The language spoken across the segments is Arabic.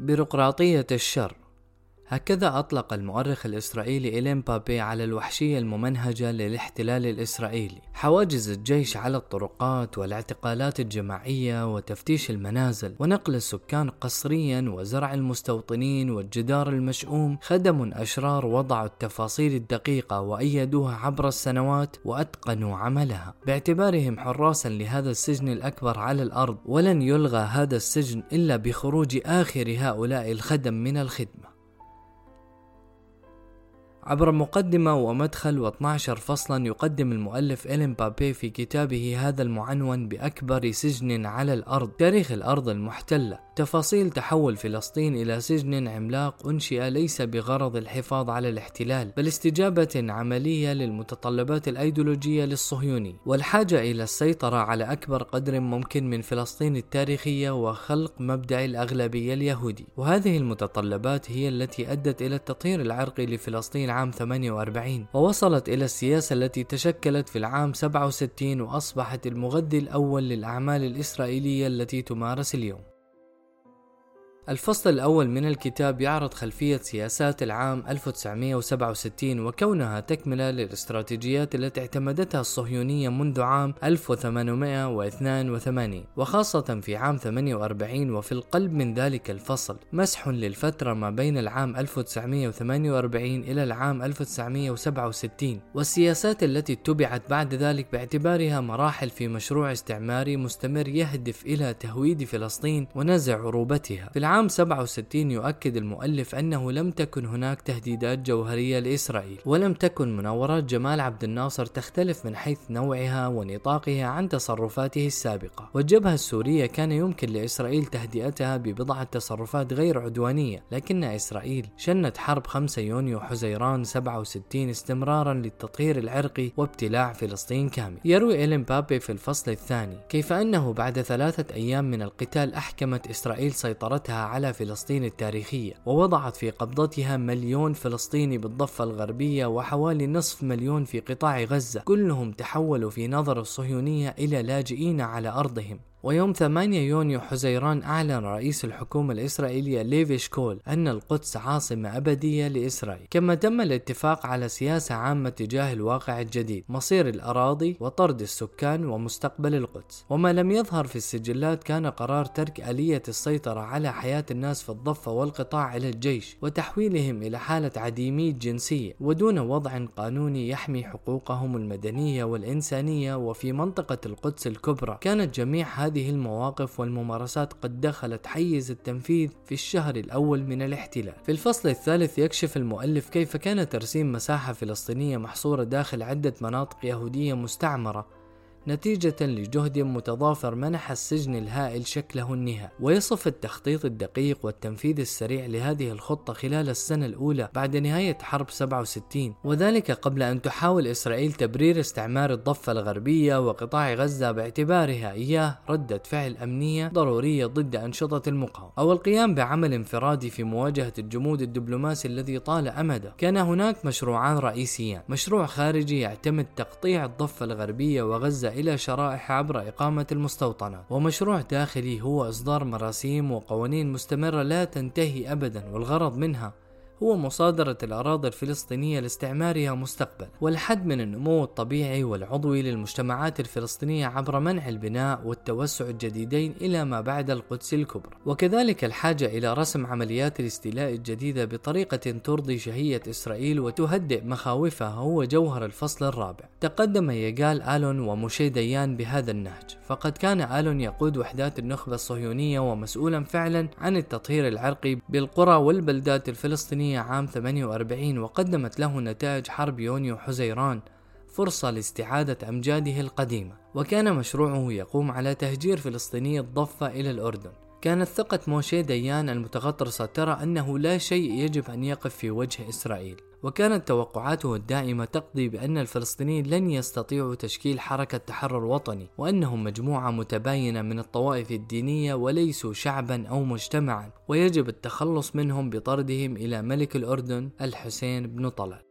بيروقراطية الشر. هكذا أطلق المؤرخ الإسرائيلي إيلين بابي على الوحشية الممنهجة للاحتلال الإسرائيلي. حواجز الجيش على الطرقات والاعتقالات الجماعية وتفتيش المنازل ونقل السكان قسريا وزرع المستوطنين والجدار المشؤوم خدم أشرار وضعوا التفاصيل الدقيقة وأيدوها عبر السنوات وأتقنوا عملها. باعتبارهم حراسا لهذا السجن الأكبر على الأرض ولن يلغى هذا السجن إلا بخروج آخر هؤلاء الخدم من الخدمة. عبر مقدمة ومدخل و12 فصلا يقدم المؤلف إلين بابي في كتابه هذا المعنون بأكبر سجن على الأرض تاريخ الأرض المحتلة. تفاصيل تحول فلسطين إلى سجن عملاق أنشئ ليس بغرض الحفاظ على الاحتلال بل استجابة عملية للمتطلبات الأيديولوجية للصهيوني. والحاجة إلى السيطرة على أكبر قدر ممكن من فلسطين التاريخية وخلق مبدأ الأغلبية اليهودي. وهذه المتطلبات هي التي أدت إلى التطهير العرقي لفلسطين عام 48 ووصلت إلى السياسة التي تشكلت في العام 67 وأصبحت المغذي الأول للأعمال الإسرائيلية التي تمارس اليوم. الفصل الأول من الكتاب يعرض خلفية سياسات العام 1967 وكونها تكملة للاستراتيجيات التي اعتمدتها الصهيونية منذ عام 1882 وخاصة في عام 48 وفي القلب من ذلك الفصل. مسح للفترة ما بين العام 1948 إلى العام 1967 والسياسات التي اتبعت بعد ذلك باعتبارها مراحل في مشروع استعماري مستمر يهدف إلى تهويد فلسطين ونزع عروبتها. في العام عام 67 يؤكد المؤلف أنه لم تكن هناك تهديدات جوهرية لإسرائيل ولم تكن مناورات جمال عبد الناصر تختلف من حيث نوعها ونطاقها عن تصرفاته السابقة. والجبهة السورية كان يمكن لإسرائيل تهدئتها ببضعة تصرفات غير عدوانية لكن إسرائيل شنت حرب 5 يونيو حزيران 67 استمرارا للتطهير العرقي وابتلاع فلسطين كامل. يروي إيلين بابي في الفصل الثاني كيف أنه بعد ثلاثة أيام من القتال أحكمت إسرائيل سيطرتها على فلسطين التاريخية ووضعت في قبضتها مليون فلسطيني بالضفة الغربية وحوالي نصف مليون في قطاع غزة كلهم تحولوا في نظر الصهيونية إلى لاجئين على أرضهم. ويوم 8 يونيو حزيران أعلن رئيس الحكومة الإسرائيلية ليفي شكول أن القدس عاصمة أبدية لإسرائيل. كما تم الاتفاق على سياسة عامة تجاه الواقع الجديد مصير الأراضي وطرد السكان ومستقبل القدس. وما لم يظهر في السجلات كان قرار ترك آلية السيطرة على حياة الناس في الضفة والقطاع إلى الجيش وتحويلهم إلى حالة عديمي الجنسية ودون وضع قانوني يحمي حقوقهم المدنية والإنسانية. وفي منطقة القدس الكبرى كانت جميع هذه هذه المواقف والممارسات قد دخلت حيز التنفيذ في الشهر الأول من الاحتلال. في الفصل الثالث يكشف المؤلف كيف كان ترسيم مساحة فلسطينية محصورة داخل عدة مناطق يهودية مستعمرة نتيجة لجهد متضافر منح السجن الهائل شكله النهائي ويصف التخطيط الدقيق والتنفيذ السريع لهذه الخطة خلال السنة الأولى بعد نهاية حرب 67 وذلك قبل أن تحاول إسرائيل تبرير استعمار الضفة الغربية وقطاع غزة باعتبارها إياه ردة فعل أمنية ضرورية ضد أنشطة المقاومة. أو القيام بعمل انفرادي في مواجهة الجمود الدبلوماسي الذي طال أمده. كان هناك مشروعان رئيسيان. مشروع خارجي يعتمد تقطيع الضفة الغربية وغزة إلى شرائح عبر إقامة المستوطنات ومشروع داخلي هو إصدار مراسيم وقوانين مستمرة لا تنتهي أبدا والغرض منها هو مصادرة الأراضي الفلسطينية لاستعمارها مستقبلا والحد من النمو الطبيعي والعضوي للمجتمعات الفلسطينية عبر منع البناء والتوسع الجديدين إلى ما بعد القدس الكبرى. وكذلك الحاجة إلى رسم عمليات الاستيلاء الجديدة بطريقة ترضي شهية إسرائيل وتهدئ مخاوفها هو جوهر الفصل الرابع. تقدم يقال آلون وموشي ديان بهذا النهج. فقد كان آلون يقود وحدات النخبة الصهيونية ومسؤولا فعلا عن التطهير العرقي بالقرى والبلدات الفلسطينية عام 48 وقدمت له نتائج حرب يونيو حزيران فرصة لاستعادة أمجاده القديمة وكان مشروعه يقوم على تهجير فلسطيني الضفة إلى الأردن. كانت ثقة موشي ديان المتغطرسة ترى أنه لا شيء يجب أن يقف في وجه إسرائيل. وكانت توقعاته الدائمة تقضي بأن الفلسطينيين لن يستطيعوا تشكيل حركة تحرر وطني وأنهم مجموعة متباينة من الطوائف الدينية وليسوا شعبا أو مجتمعا ويجب التخلص منهم بطردهم إلى ملك الأردن الحسين بن طلال.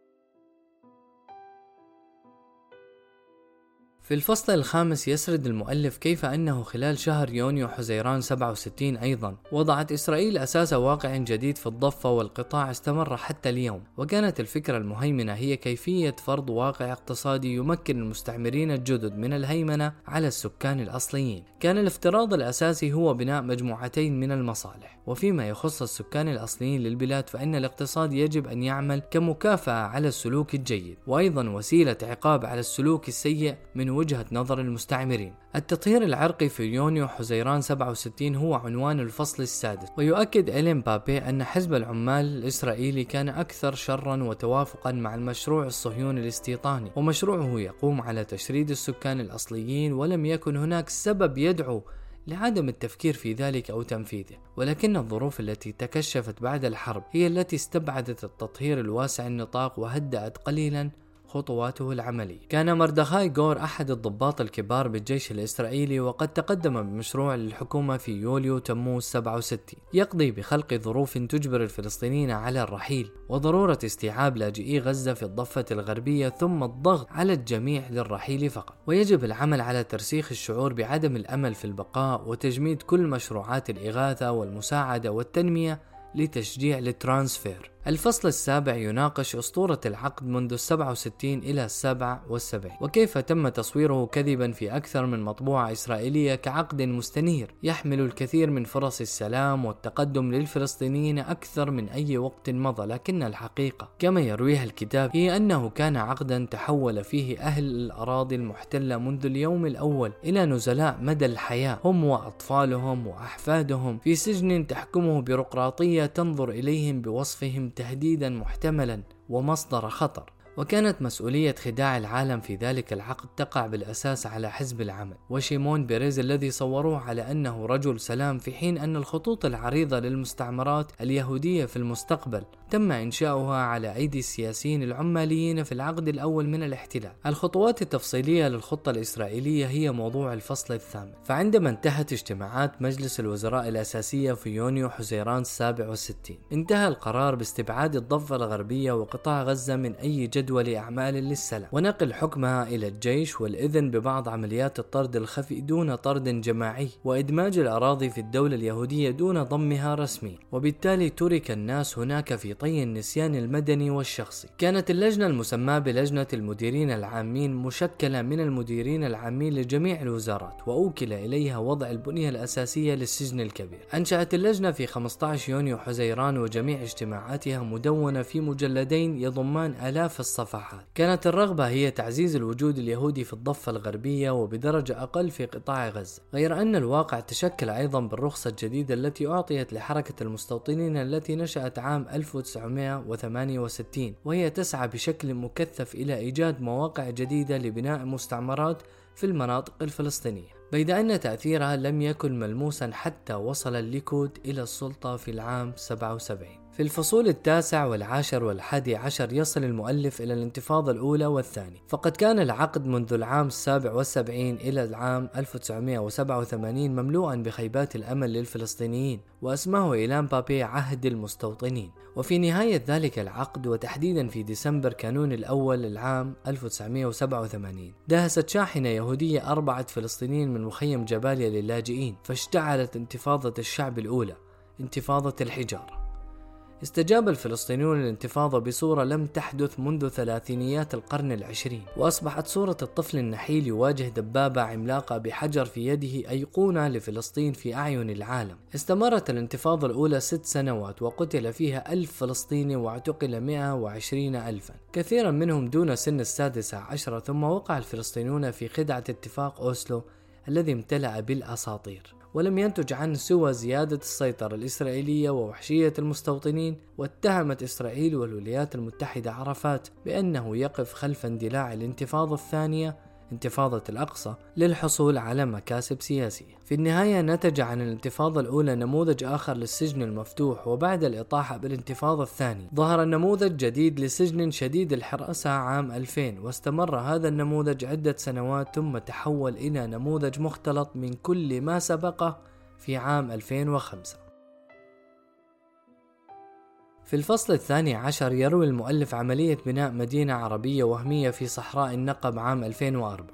في الفصل الخامس يسرد المؤلف كيف أنه خلال شهر يونيو حزيران 67 أيضا وضعت إسرائيل أساس واقع جديد في الضفة والقطاع استمر حتى اليوم. وكانت الفكرة المهيمنة هي كيفية فرض واقع اقتصادي يمكن المستعمرين الجدد من الهيمنة على السكان الأصليين. كان الافتراض الأساسي هو بناء مجموعتين من المصالح. وفيما يخص السكان الأصليين للبلاد فإن الاقتصاد يجب أن يعمل كمكافأة على السلوك الجيد. وأيضا وسيلة عقاب على السلوك السيء من وجهة نظر المستعمرين. التطهير العرقي في يونيو حزيران 67 هو عنوان الفصل السادس ويؤكد إلين بابي أن حزب العمال الإسرائيلي كان أكثر شرا وتوافقا مع المشروع الصهيوني الاستيطاني ومشروعه يقوم على تشريد السكان الأصليين ولم يكن هناك سبب يدعو لعدم التفكير في ذلك أو تنفيذه. ولكن الظروف التي تكشفت بعد الحرب هي التي استبعدت التطهير الواسع النطاق وهدأت قليلا خطواته العملية. كان مردخاي جور أحد الضباط الكبار بالجيش الإسرائيلي وقد تقدم بمشروع للحكومة في يوليو تموز 67 يقضي بخلق ظروف تجبر الفلسطينيين على الرحيل وضرورة استيعاب لاجئي غزة في الضفة الغربية ثم الضغط على الجميع للرحيل فقط. ويجب العمل على ترسيخ الشعور بعدم الأمل في البقاء وتجميد كل مشروعات الإغاثة والمساعدة والتنمية لتشجيع الترانسفير. الفصل السابع يناقش أسطورة العقد منذ السبعة وستين إلى السابع والسبعين وكيف تم تصويره كذبا في أكثر من مطبوعة إسرائيلية كعقد مستنير؟ يحمل الكثير من فرص السلام والتقدم للفلسطينيين أكثر من أي وقت مضى لكن الحقيقة كما يرويها الكتاب هي أنه كان عقدا تحول فيه أهل الأراضي المحتلة منذ اليوم الأول إلى نزلاء مدى الحياة هم وأطفالهم وأحفادهم. في سجن تحكمه بيروقراطية تنظر إليهم بوصفهم تهديدا محتملا ومصدر خطر. وكانت مسؤولية خداع العالم في ذلك العقد تقع بالأساس على حزب العمل. وشيمون بيريز الذي صوروه على أنه رجل سلام في حين أن الخطوط العريضة للمستعمرات اليهودية في المستقبل تم إنشاؤها على أيدي السياسيين العماليين في العقد الأول من الاحتلال. الخطوات التفصيلية للخطة الإسرائيلية هي موضوع الفصل الثامن. فعندما انتهت اجتماعات مجلس الوزراء الأساسية في يونيو حزيران السابع والستين انتهى القرار باستبعاد الضفة الغربية وقطاع غزة من أي جدول أعمال للسلام. ونقل حكمها إلى الجيش والإذن ببعض عمليات الطرد الخفي دون طرد جماعي وإدماج الأراضي في الدولة اليهودية دون ضمها رسميا وبالتالي ترك الناس هناك في طي النسيان المدني والشخصي. كانت اللجنة المسماة بلجنة المديرين العامين مشكلة من المديرين العامين لجميع الوزارات وأوكل إليها وضع البنية الأساسية للسجن الكبير. أنشأت اللجنة في 15 يونيو حزيران وجميع اجتماعاتها مدونة في مجلدين يضمان آلاف الصفحات كانت الرغبة هي تعزيز الوجود اليهودي في الضفة الغربية وبدرجة أقل في قطاع غزة غير أن الواقع تشكل أيضا بالرخصة الجديدة التي أعطيت لحركة المستوطنين التي نشأت عام 1968 وهي تسعى بشكل مكثف إلى إيجاد مواقع جديدة لبناء مستعمرات في المناطق الفلسطينية. بيد أن تأثيرها لم يكن ملموسا حتى وصل الليكود إلى السلطة في العام 77 في الفصول التاسع والعاشر والحادي عشر يصل المؤلف إلى الانتفاضة الأولى والثانية فقد كان العقد منذ العام السابع والسبعين إلى العام 1987 مملوءا بخيبات الأمل للفلسطينيين وأسماه إيلان بابي عهد المستوطنين. وفي نهاية ذلك العقد وتحديدا في ديسمبر كانون الأول العام 1987 دهست شاحنة يهودية أربعة فلسطينيين من مخيم جباليا للاجئين فاشتعلت انتفاضة الشعب الأولى انتفاضة الحجارة. استجاب الفلسطينيون للانتفاضة بصورة لم تحدث منذ ثلاثينيات القرن العشرين وأصبحت صورة الطفل النحيل يواجه دبابة عملاقة بحجر في يده أيقونة لفلسطين في أعين العالم. استمرت الانتفاضة الأولى ست سنوات وقتل فيها ألف فلسطيني واعتقل 120 ألفا. كثيرا منهم دون سن السادسة عشرة ثم وقع الفلسطينيون في خدعة اتفاق أوسلو الذي امتلأ بالأساطير. ولم ينتج عنه سوى زيادة السيطرة الإسرائيلية ووحشية المستوطنين واتهمت إسرائيل والولايات المتحدة عرفات بأنه يقف خلف اندلاع الانتفاضة الثانية انتفاضة الأقصى للحصول على مكاسب سياسية. في النهاية نتج عن الانتفاضة الأولى نموذج آخر للسجن المفتوح وبعد الإطاحة بالانتفاضة الثانية ظهر نموذج جديد لسجن شديد الحراسة عام 2000 واستمر هذا النموذج عدة سنوات ثم تحول إلى نموذج مختلط من كل ما سبقه في عام 2005 في الفصل الثاني عشر يروي المؤلف عملية بناء مدينة عربية وهمية في صحراء النقب عام 2004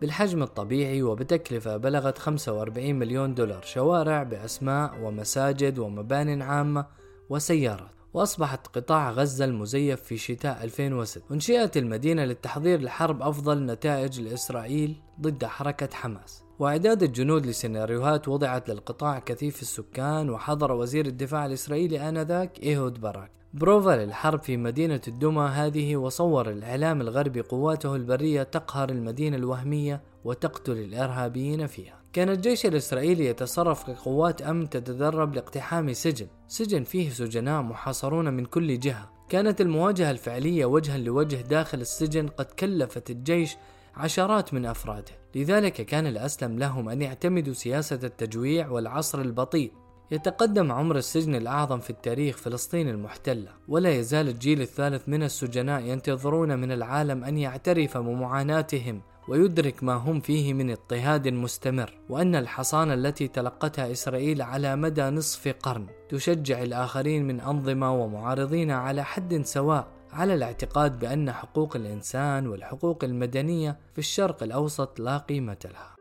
بالحجم الطبيعي وبتكلفة بلغت 45 مليون دولار شوارع بأسماء ومساجد ومبان عامة وسيارات. وأصبحت قطاع غزة المزيف في شتاء 2006 أنشئت المدينة للتحضير لحرب أفضل نتائج لإسرائيل ضد حركة حماس. وإعداد الجنود لسيناريوهات وضعت للقطاع كثيف السكان وحضر وزير الدفاع الإسرائيلي آنذاك إيهود باراك. بروفا للحرب في مدينة الدمى هذه وصور الإعلام الغربي قواته البرية تقهر المدينة الوهمية وتقتل الإرهابيين فيها. كان الجيش الإسرائيلي يتصرف كقوات أمن تتدرب لاقتحام سجن. سجن فيه سجناء محاصرون من كل جهة. كانت المواجهة الفعلية وجها لوجه داخل السجن قد كلفت الجيش عشرات من أفراده. لذلك كان الأسلم لهم أن يعتمدوا سياسة التجويع والعصر البطيء. يتقدم عمر السجن الأعظم في التاريخ فلسطين المحتلة. ولا يزال الجيل الثالث من السجناء ينتظرون من العالم أن يعترف بمعاناتهم ويدرك ما هم فيه من اضطهاد مستمر. وأن الحصانة التي تلقتها إسرائيل على مدى نصف قرن تشجع الآخرين من أنظمة ومعارضين على حد سواء. على الاعتقاد بأن حقوق الإنسان والحقوق المدنية في الشرق الأوسط لا قيمة لها.